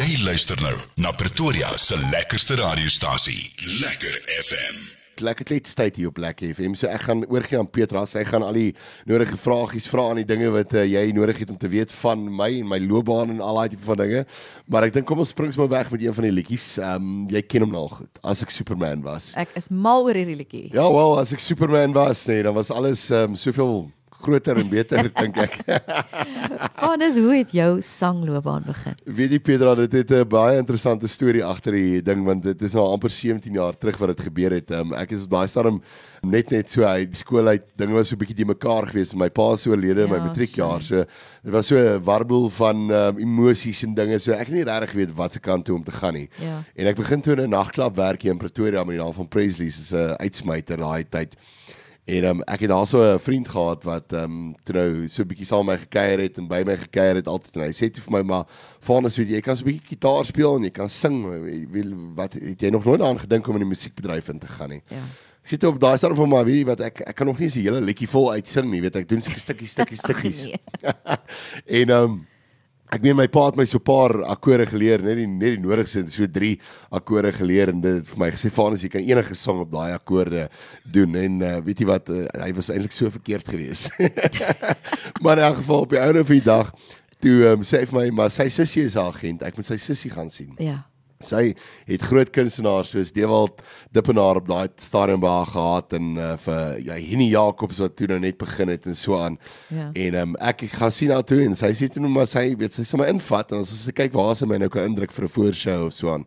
Jy luister nou na Pretoria se lekkerste radiostasie, Lekker FM. lekker kletstyd hier op Lekker FM. So ek gaan oorgie aan Petras. Hy gaan al die nodige vragies vra aan die dinge wat uh, jy nodig het om te weet van my en my loopbaan en al daai tipe van dinge. Maar ek dink kom ons spring sommer weg met een van die liedjies. Ehm um, jy ken hom nou al goed. As ek Superman was. Ek is mal oor hierdie liedjie. Ja, wel, as ek Superman was, nee, dan was alles ehm um, soveel groter en beter dink ek. Hannes, hoe het jou sangloopbaan begin? Weet jy Pedra, dit het 'n baie interessante storie agter die ding want dit is nou amper 17 jaar terug wat dit gebeur het. Um, ek is baie storm net net so uit skool uit dinge was so 'n bietjie die mekaar gewees. My pa is oorlede in my Ja, matriekjaar. So dit was so 'n warbel van um, emosies en dinge. So ek het nie regtig weet wat se kant toe om te gaan nie. Ja. En ek begin toe in 'n nagklub werk hier in Pretoria met die naam van Presley's. 'n uitsmyter daai tyd. En um, ek het daarso 'n vriend gehad wat ehm um, toe nou so 'n bietjie saam met my gekuier het en by my gekuier het altyd en hy sê toe vir my maar Vanus weet jy kan so 'n bietjie gitaar speel en jy kan sing wil wat het jy nog nooit aan gedink om in die musiekbedryf in te gaan nie. Ja. Ek sit op daai stadium van maar weet jy wat ek ek kan nog nie eens 'n hele liedjie vol uitsing nie weet ek doen seker stukkies stukkies stukkies. nee. en ehm um, ek meen my pa het my so 'n paar akkorde geleer, net die net die nodigste, so 3 akkorde geleer en dit het vir my gesê Vanus jy kan enige song op daai akkorde doen en uh, weet jy wat uh, hy was eintlik so verkeerd geweest. maar in elk geval op die ouene van die dag toe um, sê hy vir my maar sy sussie is 'n agent, ek moet sy sussie gaan sien. Ja. Sy het groot kunstenaars soos Dewald Dippenaar op daai stadium by haar gehad en uh, vir ja Henny Jacobs wat toe nou net begin het en so aan. Ja. En um, ek ek gaan sien haar toe en sy sê toe nou maar sy weet sy sommer invat en as sy kyk waar sy my nou kan indruk vir 'n voorshow of so aan.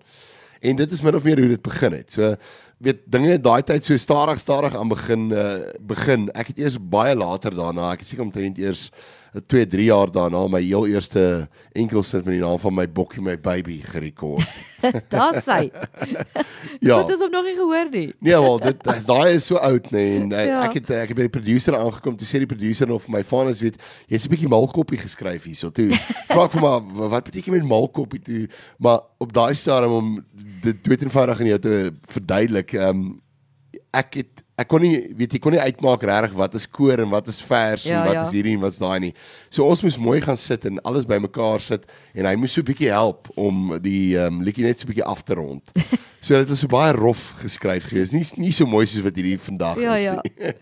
En dit is min of meer hoe dit begin het. So weet dinge het daai tyd so stadig stadig aan begin uh, begin. Ek het eers baie later daarna, ek het seker omtrent eers 2, 3 jaar daarna my heel eerste enkelsit met die naam van my bokkie my baby gerekord. Daar's sy. Ja. Wat ons hom nog nie gehoor nie. Nee, wel, dit daai is so oud nê nee, en uh, Ja. ek het ek het by die producer aangekom toe sê die producer of my vanus weet jy het 'n bietjie malkoppie geskryf hierso toe. Vra ek vir "Wa- wat beteken met malkoppie toe? Maar op daai stadium om dit dood eenvoudig aan jou te verduidelik, ehm um, ek het ek kon nie weet jy kon nie uitmaak regtig wat is koor en wat is vers Ja, en wat ja. is hierdie en wat's daai nie. So ons moes mooi gaan sit en alles bymekaar sit en hy moes so 'n bietjie help om die ehm um, liedjie net so 'n bietjie af te rond. So dit was so baie rof geskryf gewees. Nie nie so mooi soos wat hierdie vandag Ja, is ja.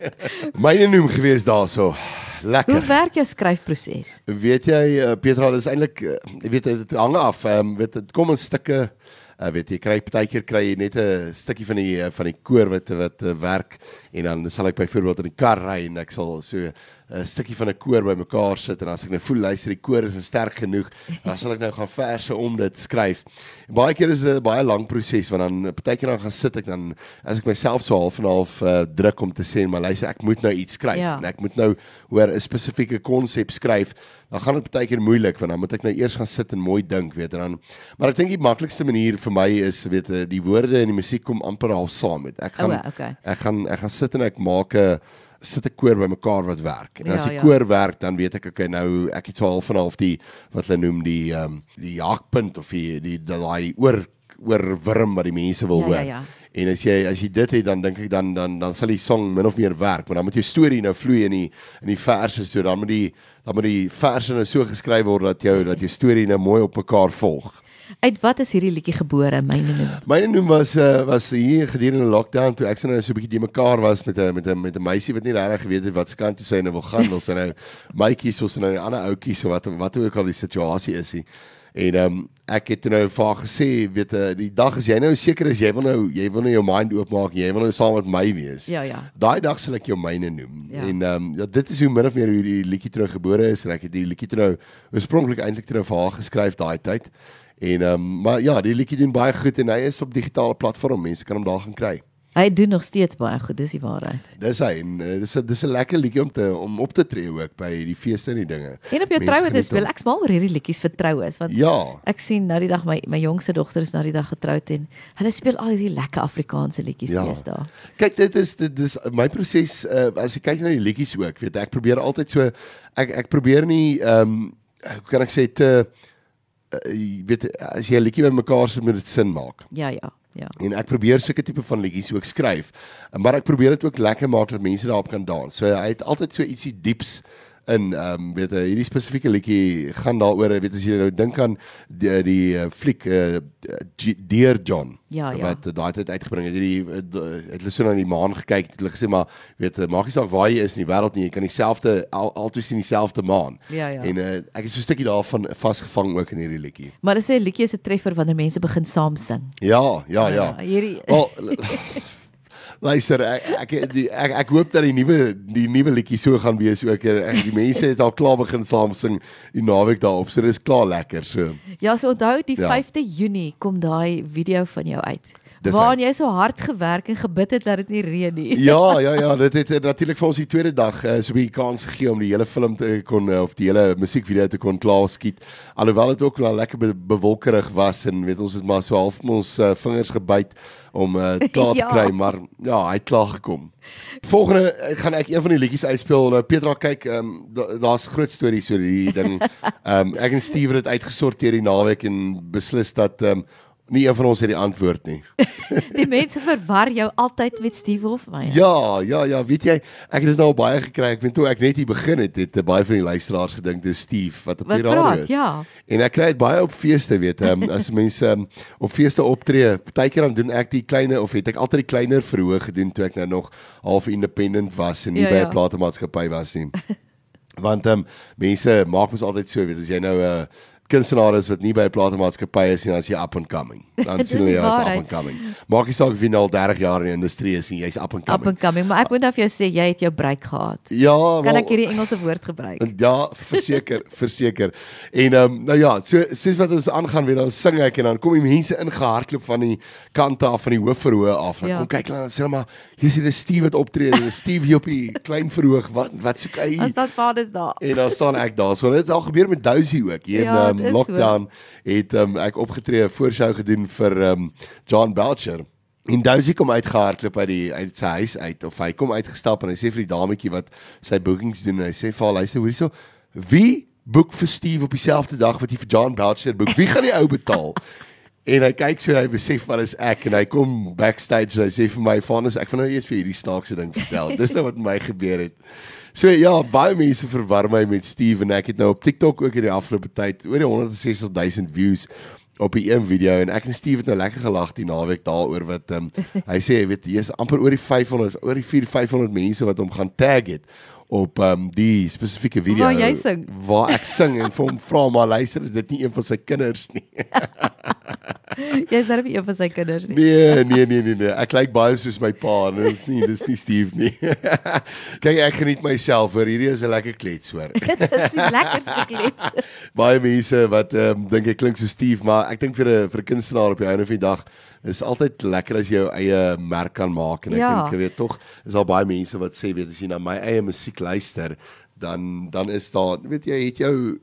Myne noem gewees daarso. Lekker. Hoe werk jou skryfproses? Weet jy uh, Petra, dis eintlik uh, jy weet dit hang af. Ehm um, weet dit kom in stukke uh, weet jy kry partykeer kry jy net 'n stukkie van die van die koor wat wat werk. En dan sal ek byvoorbeeld in die kar ry en ek sal so 'n stukkie van 'n koor bymekaar sit en as ek nou voel luister die koor is nou sterk genoeg, dan sal ek nou gaan verse om dit skryf. En baie keer is dit 'n baie lang proses want dan partykeer dan gaan sit ek dan as ek myself so half en half uh, druk om te sê maar luister ek moet nou iets skryf Ja. en ek moet nou hoor 'n spesifieke konsep skryf, dan gaan dit baie keer moeilik want dan moet ek nou eers gaan sit en mooi dink, weet jy dan. Maar ek dink die maklikste manier vir my is weet die woorde en die musiek kom amper half saam met. Ek gaan O, okay. ek gaan ek gaan sit en ek maak 'n sit 'n koor bymekaar wat werk. En as Ja, die ja. koor werk, dan weet ek okay nou ek het so half en half die wat hulle noem die ehm um, die jaagpunt of die die daai oor oor wurm wat die mense wil Ja, hoor. ja, ja. En as jy as jy dit het dan dink ek dan dan dan sal die song min of meer werk, maar dan moet jou storie nou vloei in die in die verse so dan moet die dan moet die verse nou so geskryf word dat jou dat jou storie nou mooi op mekaar volg. Uit wat is hierdie liedjie gebore, myne noem? Myne noem was uh, was hier gedurende lockdown toe ek so nou so 'n bietjie die mekaar was met 'n met 'n met 'n meisie wat nie regtig geweet het wat se kant toe sy nou wil gaan of sy nou maatjies of sy nou 'n ander ouetjie so wat wat ook al die situasie is nie. En ehm um, ek het nou vir haar gesê, weet jy, die dag as jy nou seker is jy wil nou jy wil nou jou mind oopmaak, jy wil nou saam met my wees. Ja, ja. Daai dag sal ek jou myne noem. Ja. En ehm um, ja, dit is hoe min of meer hoe die liedjie terug gebore is en ek het die liedjie toe nou oorspronklik eintlik toe nou vir haar geskryf daai tyd. En ehm um, maar ja, die liedjie doen baie goed en hy is op digitale platform. Mense kan hom daar gaan kry. Hy doen nog steeds baie goed, dis die waarheid. Dis hy en uh, dis 'n dis 'n lekker liedjie om te om op te tree ook by die feeste en die dinge. En op jou troue speel. hom. Ek's mal oor hierdie liedjies vir troues want Ja. ek sien nou die dag my my jongste dogter is nou die dag getroud en hulle speel al hierdie lekker Afrikaanse liedjies Ja. deesdae. Kyk, dit is dit dis my proses uh, as ek kyk na die liedjies ook, weet ek, ek probeer altyd so ek ek probeer nie ehm um, hoe kan ek sê te uh, jy weet as jy 'n liedjie bymekaar sit moet dit sin maak. Ja, ja, ja. En ek probeer sulke tipe van liedjies ook skryf. Maar ek probeer dit ook lekker maak dat mense daarop kan dans. So hy het altyd so ietsie dieps in. Ehm um, weet jy, hierdie spesifieke liedjie gaan daaroor, weet as jy nou dink aan die die uh, fliek uh, Dear John. Ja, ja. Wat daai tyd uitgebring het. Hierdie het hulle so na die maan gekyk, het hulle gesê maar weet maak nie saak waar jy is in die wêreld nie, jy kan dieselfde al, altyd sien dieselfde maan. Ja, ja. En uh, ek is so 'n stukkie daarvan vasgevang ook in hierdie liedjie. Maar hulle sê liedjie is 'n treffer wanneer mense begin saam sing. Ja, ja, ja. Hierdie Wel, luister, ek ek, die, ek ek hoop dat die nuwe die nuwe liedjie so gaan wees ook. Ek, die mense het al klaar begin saam sing die naweek daarop. So dis klaar lekker so. Ja, so onthou die Ja. 5de Junie kom daai video van jou uit. Dis Waarin jy so hard gewerk en gebid het dat dit nie reën nie. Ja, ja, ja, dit het natuurlik vir ons die tweede dag uh, so 'n bietjie kans gegee om die hele film te kon uh, of die hele musiekvideo te kon klaar skiet. Alhoewel dit ook wel lekker be bewolkerig was en weet ons het maar so half ons uh, vingers gebyt om uh, klaar Ja. te kry, maar ja, hy het klaar gekom. Volgende uh, gaan ek een van die liedjies uitspeel. Nou Petra kyk, ehm um, da, daar's groot stories oor hierdie ding. Ehm um, ek en Steve het dit uitgesorteer die naweek en beslis dat ehm um, nie een van ons het die antwoord nie. Die mense verwar jou altyd met Steve Hofmeyer. Ja, ja, ja, weet jy, ek het dit nou baie gekry. Ek weet toe ek net hier begin het, het uh, baie van die luisteraars gedink dis Steve wat op Wat die radio praat? is. Ja. En ek kry dit baie op feeste, weet jy, um, as mense um, op feeste optree. Partykeer dan doen ek die kleine of het ek altyd die kleiner verhoog gedoen toe ek nou nog half independent was en nie Ja, by 'n ja. platemaatskappy was nie. Want ehm um, mense maak mos altyd so, weet as jy nou 'n uh, kunstenaar is wat nie by 'n platemaatskappy is nie, dan is jy up and coming. Dan sien hulle jou as up and coming. Maak nie saak of jy nou al 30 jaar in die industrie is nie, jy's up and Up coming. and coming, maar ek moet nou vir jou sê jy het jou break gehad. Ja, Kan wel- ek hierdie Engelse woord gebruik? Ja, verseker, verseker. En ehm um, nou ja, so soos wat ons aangaan weer dan sing ek en dan kom die mense ingehardloop van die kante af van die hoofverhoog af. Ja. kom kyk en dan sê hulle maar hier's hier 'n Steve wat optree, dis Steve hier op die klein verhoog. Wat wat soek hy? As dat vaders daar. En dan staan ek daar. So dit het al gebeur met Dousie ook. Hier Ja, um, is lockdown het um, ek opgetree 'n voorshow gedoen vir um, John Belcher. En Dousie kom uitgehardloop uit die uit sy huis uit of hy kom uitgestap en hy sê vir die dametjie wat sy bookings doen en hy sê vir haar luister hoorie so wie boek vir Steve op dieselfde dag wat jy vir John Belcher boek? Wie gaan die ou betaal? En hy kyk so en hy besef wat is ek en hy kom backstage en hy sê vir my Vanus ek van nou eers vir hierdie snaakse ding vertel. Dis nou wat met my gebeur het. So ja, baie mense verwar my met Steve en ek het nou op TikTok ook in die afgelope tyd oor die 160 000 views op die een video en ek en Steve het nou lekker gelag die naweek daaroor wat um, hy sê jy weet hier is amper oor die 500 oor die 4 500 mense wat hom gaan tag het op um, die spesifieke video Waar jy sing. waar ek sing en vir hom vra maar luister is dit nie een van sy kinders nie Jy's darem een van sy kinders nie. Nee, nee, nee, nee, nee. Ek lyk baie soos my pa. en Dis nie, dis nie Steve nie. Kyk, ek geniet myself hoor. Hierdie is 'n lekker klets hoor. Dis die lekkerste klets. baie mense wat ehm um, dink ek klink so Steve, maar ek dink vir 'n vir 'n kunstenaar op die einde van die dag is altyd lekker as jy jou eie merk kan maak en ek Ja. dink jy weet tog is daar baie mense wat sê weet as jy na my eie musiek luister, dan dan is daar weet jy het jou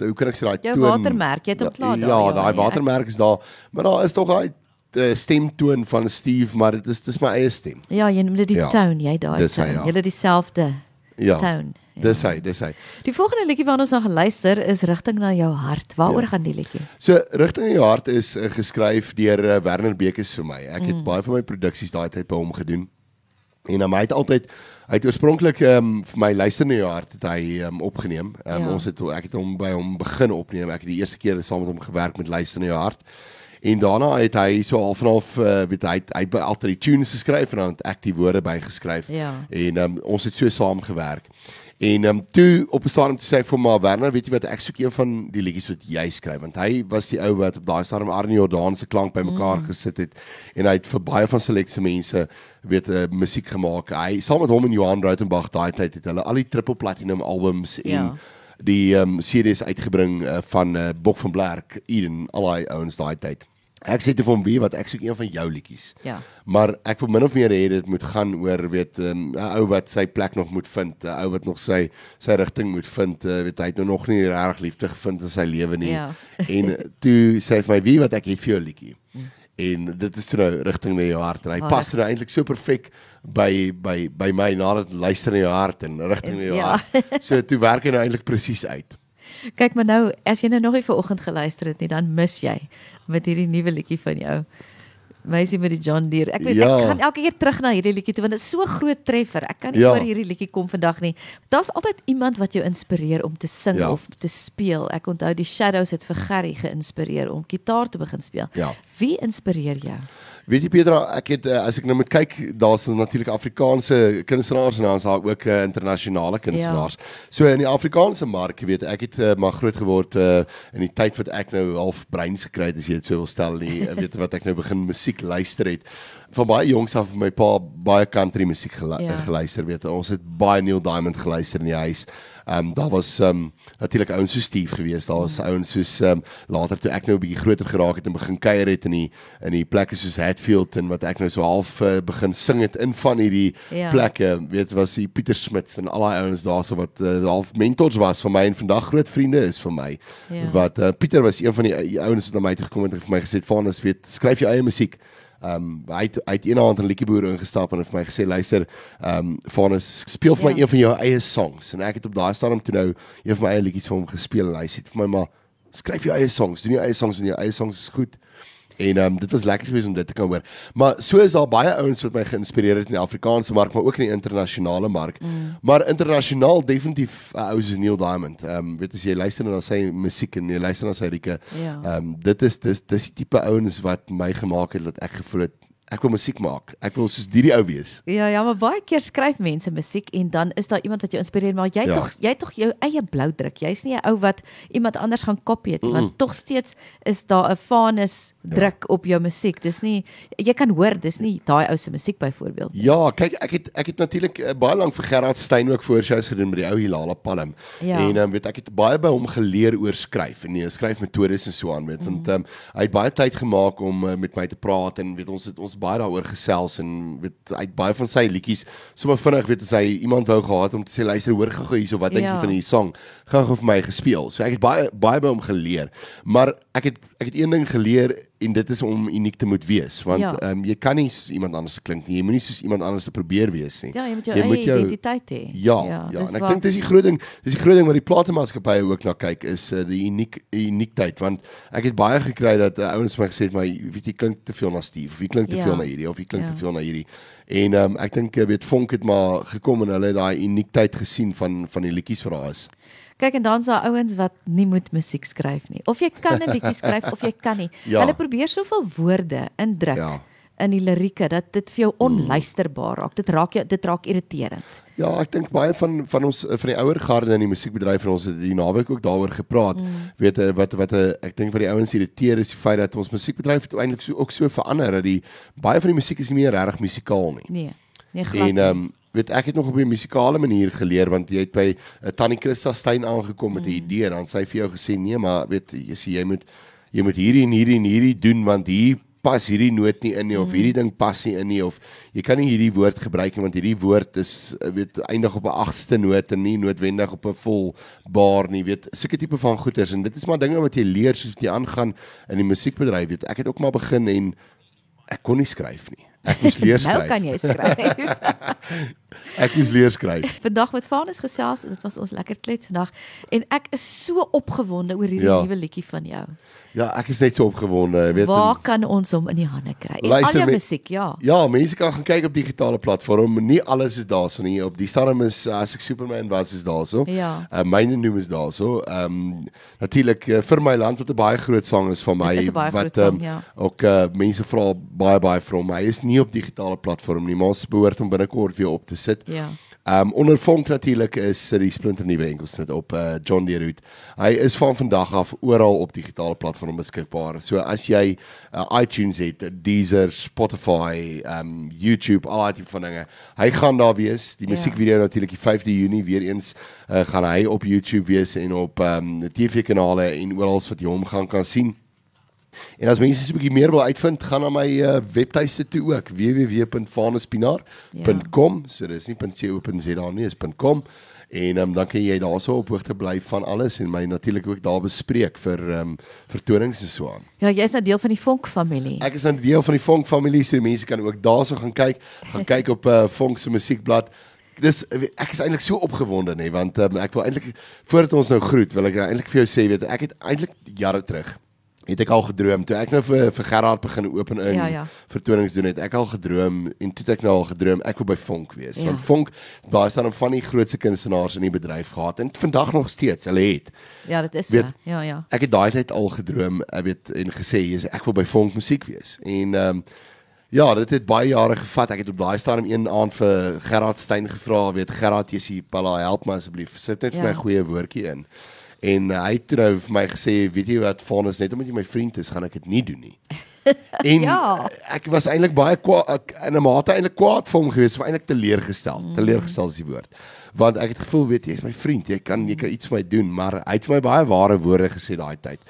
hoe kan ek sê daai Jou toon watermerk, jy het hom klaar daar, Ja, ja, daai watermerk is daar, maar daar is tog daai uh, stemtoon van Steve, maar dit is dis my eie stem. Ja, jy noem dit die Ja. tone, jy daai Dis hy, tone. ja. Julle dieselfde Ja. tone. Ja. Dis hy, dis hy. Die volgende liedjie waarna ons nou geluister is Rigting na jou hart. Waaroor Ja. gaan die liedjie? So rigting in jou hart is uh, geskryf deur uh, Werner Bekes vir my. Ek het mm. baie van my produksies daai tyd by hom gedoen. En um, hy het altyd hy het oorspronklik um, vir my luister in jou hart het hy um, opgeneem. Um, Ja. Ons het ek het hom by hom begin opneem. Ek het die eerste keer saam met hom gewerk met luister in jou hart. En daarna het hy so half en half uh, weet hy hy by altyd die tunes geskryf en dan het ek die woorde bygeskryf. Ja. En um, ons het so saam gewerk. En ehm um, toe op 'n stadium toe sê ek vir maar Werner, weet jy wat, ek soek een van die liedjies wat jy skryf want hy was die ou wat op daai stadium Arnie Jordan se klank bymekaar mm. gesit het en hy het vir baie van selekse mense weet uh, musiek gemaak. Hy saam met hom en Johan Rautenbach daai tyd het hulle al die triple platinum albums en Ja. die ehm um, series uitgebring uh, van uh, Bok van Blerk, Eden, al daai ouens daai tyd. Ek sê te vir hom wie wat ek soek een van jou liedjies. Ja. Maar ek wil min of meer hê dit moet gaan oor weet 'n um, ou wat sy plek nog moet vind, 'n ou wat nog sy sy rigting moet vind. Uh, weet hy het nou nog nie regtig liefde gevind in sy lewe nie. Ja. en toe sê hy vir my wie wat ek het vir jou liedjie. En dit is toe nou rigting na jou hart en hy Ah, pas nou eintlik so perfek by by by my nadat luister na jou hart en rigting na jou Ja. hart. So toe werk hy nou eintlik presies uit. Kyk maar nou, as jy nou nog nie vanoggend geluister het nie, dan mis jy met hierdie nuwe liedjie van jou. Meisie met die John Deere. Ek weet Ja. ek gaan elke keer terug na hierdie liedjie toe want dit is so groot treffer. Ek kan nie Ja. oor hierdie liedjie kom vandag nie. Daar's altyd iemand wat jou inspireer om te sing Ja. of te speel. Ek onthou die Shadows het vir Gerry geïnspireer om gitaar te begin speel. Ja. Wie inspireer jou? Weet jy Petra, ek het uh, as ek nou moet kyk, daar's natuurlik Afrikaanse kunstenaars en dan is daar ook uh, internasionale kunstenaars. Ja. So in die Afrikaanse mark, jy weet, ek het uh, maar groot geword uh, in die tyd wat ek nou half breins gekry het as jy dit so wil stel nie, weet wat ek nou begin musiek luister het. Van baie jongs af my pa baie country musiek gelu Ja. ja. geluister, weet ons het baie Neil Diamond geluister in die huis. Ehm um, daar was ehm um, natuurlik ouens so Steve geweest. Daar was ouens soos ehm um, later toe ek nou 'n bietjie groter geraak het en begin kuier het in die in die plekke soos Hatfield en wat ek nou so half uh, begin sing het in van hierdie Ja. ja. plekke. Weet was die Pieter Smits en al daai ouens daarso wat uh, half mentors was vir my en vandag groot vriende is vir my. Ja. Wat uh, Pieter was een van die, die ouens wat na my toe gekom het en vir my gesê het: "Vanus, weet, skryf jou eie musiek." Ehm um, hy het hy het eendag in 'n liedjieboer ingestap en het vir my gesê luister ehm um, Vanus speel vir my Ja. een van jou eie songs en ek het op daai stadium toe nou een van my eie liedjies vir hom gespeel en hy sê vir my maar skryf jou eie songs doen jou eie songs en jou eie songs is goed en ehm um, dit was lekker geweest om dit te kan hoor maar so is daar baie ouens wat my geïnspireer het in die Afrikaanse mark maar ook in die internasionale mark mm. maar internasionaal definitief uh, ou Neil Diamond ehm um, weet as jy luister na sy musiek en jy luister na sy rieke Ja. Ehm um, dit is dis dis die tipe ouens wat my gemaak het dat ek gevoel het ek wil musiek maak. Ek wil soos hierdie ou wees. Ja, ja, maar baie keer skryf mense musiek en dan is daar iemand wat jou inspireer, maar jy Ja. tog jy tog jou eie blou druk. Jy's nie 'n ou wat iemand anders gaan kopie het nie, want tog steeds is daar 'n fanus druk op jou musiek. Dis nie jy kan hoor, dis nie daai ou se musiek byvoorbeeld. Ja, kyk ek het ek het natuurlik uh, baie lank vir Gerard Steyn ook voorshows gedoen met die ou Hilala Palm. Ja. En um, weet ek het baie by hom geleer oor skryf en nee, skryfmetodes en so aan weet want ehm um, hy het baie tyd gemaak om uh, met my te praat en weet ons het ons baie daaroor gesels en weet het baie van sy liedjies sommer vinnig weet as hy iemand wou gehad om te sê luister hoor gou hierso wat dink Ja. jy van hierdie song gou gou vir my gespeel. So ek het baie baie by hom geleer. Maar ek het ek het een ding geleer en dit is om uniek te moet wees want Ja. um, jy kan nie soos iemand anders klink nie. Jy moenie soos iemand anders te probeer wees nie. Ja, jy moet jou eie identiteit hê. Ja, ja, ja en ek dink dis die groot ding, dis die groot ding wat die platemaatskappye ook na kyk is uh, die uniek uniekheid want ek het baie gekry dat uh, ouens my gesê het maar weet jy klink te veel na Steve of jy klink te Ja. veel na hierdie of jy klink Ja. te veel na hierdie. En um, ek dink uh, weet Vonk het maar gekom en hulle het daai uniekheid gesien van van die liedjies vir haar is. Kyk en dan's daar ouens wat nie moet musiek skryf nie. Of jy kan 'n liedjie skryf of jy kan nie. Ja. Hulle probeer soveel woorde indruk Ja. in die lirieke dat dit vir jou onluisterbaar raak. Dit raak jou dit raak irriterend. Ja, ek dink baie van van ons eh, van die ouer garde in die musiekbedryf en ons het die naweek ook daaroor gepraat. Mm. Weet jy wat wat eh, ek dink wat die ouens irriteer is die feit dat ons musiekbedryf het eintlik so ook so verander dat die baie van die musiek is nie meer regtig musikaal nie. Nee. Nee, glad. En ehm um, weet ek het nog op 'n musikale manier geleer want jy het by uh, Tannie Christa Steyn aangekom met 'n idee en dan sy vir jou gesê nee maar weet jy sê jy moet jy moet hierdie en hierdie en hierdie doen want hier pas hierdie noot nie in nie of hierdie ding pas nie in nie of jy kan nie hierdie woord gebruik nie want hierdie woord is uh, weet eindig op 'n agste noot en nie noodwendig op 'n vol bar nie. Weet sulke tipe van goeters en dit is maar dinge wat jy leer soos jy aangaan in die musiekbedryf. Weet ek het ook maar begin en ek kon nie skryf nie. Ek moes leer skryf nou kan jy skryf. ek moes leer skryf Vandag met Vanus gesels en dit was ons lekker klets vandag en ek is so opgewonde oor hierdie Ja. nuwe liedjie van jou. Ja, ek is net so opgewonde, weet Waar en- kan ons hom in die hande kry? En Luister, al jou musiek, ja. Ja, mense kan gaan kyk op digitale platform. Nie alles is daarso nie. Op die Sarm is uh, as ek Superman was is daarso. Ja. Uh, myne noem is daarso. Ehm um, natuurlik uh, vir my land wat 'n baie groot sang is van my is wat ehm, ja. ook uh, mense vra baie baie vir hom. Hy is nie op digitale platform nie, maar ons behoort hom binnekort weer op te sit. Ja. Ehm um, onder vonk natuurlik is die splinter nuwe enkelsnit op uh, John Deere. Hy is van vandag af oral op digitale platforms beskikbaar. So as jy uh, iTunes het, Deezer, Spotify, ehm um, YouTube, al daai tipe van dinge, hy gaan daar wees. Die Ja. musiekvideo natuurlik die 5de Junie weer eens uh, gaan hy op YouTube wees en op ehm um, TV-kanale en oral wat jy hom gaan kan sien. En as mense so 'n bietjie meer wil uitvind, gaan na my uh, webtuiste toe ook www.vanespinaar.com. So dis nie .co.za nie, is .com. En um, dan kan jy daarso op hoogte bly van alles en my natuurlik ook daar bespreek vir ehm um, vertonings en so aan. Ja, jy's nou deel van die Vonk familie. Ek is 'n deel van die Vonk familie, so mense kan ook daarso gaan kyk, gaan kyk op uh, Vonk se musiekblad. Dis ek is eintlik so opgewonde nê, want um, ek wil eintlik voordat ons nou groet, wil ek eintlik vir jou sê, weet ek het eintlik jare terug het ek al gedroom toe ek nou vir vir Gerard begin open in Ja, ja. vertonings doen het ek al gedroom en toe ek nou al gedroom ek wil by Vonk wees Ja. want Vonk daar is dan van die grootste kunstenaars in die bedryf gehad en vandag nog steeds hulle het Ja, dit is so. Weet- Ja, ja. ek het daai tyd al gedroom ek weet en gesê "Jy's- ek wil by Vonk musiek wees en ehm um, Ja, dit het baie jare gevat. Ek het op daai stadium een aand vir Gerard Steyn gevra, weet Gerard, jy's hier, Palla, help my asseblief. Sit net vir Ja. my 'n goeie woordjie in. En uh, hy het toe nou vir my gesê, weet jy wat, Vanus, net omdat jy my vriend is, gaan ek dit nie doen nie. En Ja. ek was eintlik baie kwaad ek- in 'n mate eintlik kwaad vir hom geweest, of eintlik teleurgestel. Mm. Teleurgestel is die woord. Want ek het gevoel, weet jy, jy's my vriend, jy kan jy kan iets vir my doen, maar hy het vir my baie ware woorde gesê daai tyd.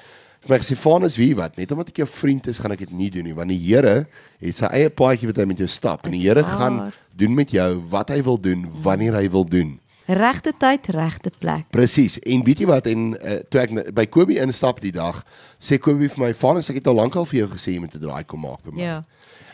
Vir my gesê, "Vanus, wie wat, net omdat ek jou vriend is, gaan ek dit nie doen nie, want die Here het sy eie paadjie wat hy met jou stap en die Is Here gaan doen met jou wat hy wil doen, wanneer hy wil doen." Regte tyd, regte plek. Presies. En weet jy wat en uh, toe ek by Kobe instap die dag, sê Kobe vir my, "Vanus, ek het al lank al vir jou gesê jy moet 'n draai kom maak by my." Ja.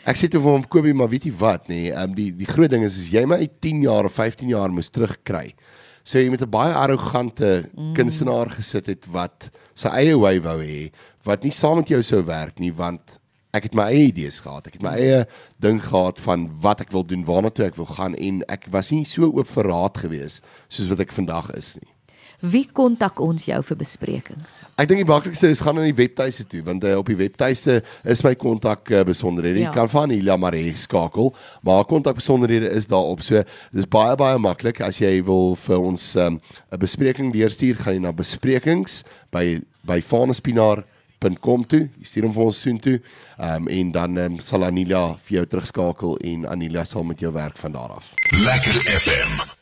Ek sê toe vir hom Kobie, maar weet jy wat nê, nee, um, die die groot ding is as jy my 10 jaar of 15 jaar moes terugkry. So jy met 'n baie arrogante mm. kunstenaar gesit het wat sy eie way wou hê, wat nie saam met jou sou werk nie want ek het my eie idees gehad. Ek het my eie ding gehad van wat ek wil doen, waarna toe ek wil gaan en ek was nie so oop vir raad gewees soos wat ek vandag is nie. Wie kontak ons jou vir besprekings? Ek dink die maklikste is gaan na die webtuiste toe want uh, op die webtuiste is my kontak uh, besonderhede. Ja. Jy kan van Ila Maree skakel, maar kontak besonderhede is daarop. So dis baie baie maklik as jy wil vir ons 'n um, bespreking deurstuur, gaan jy na besprekings by by vanespinar.com toe. Jy stuur hom vir ons soontoe. Ehm um, en dan um, sal Anila vir jou terugskakel en Anila sal met jou werk van daar af. Lekker FM.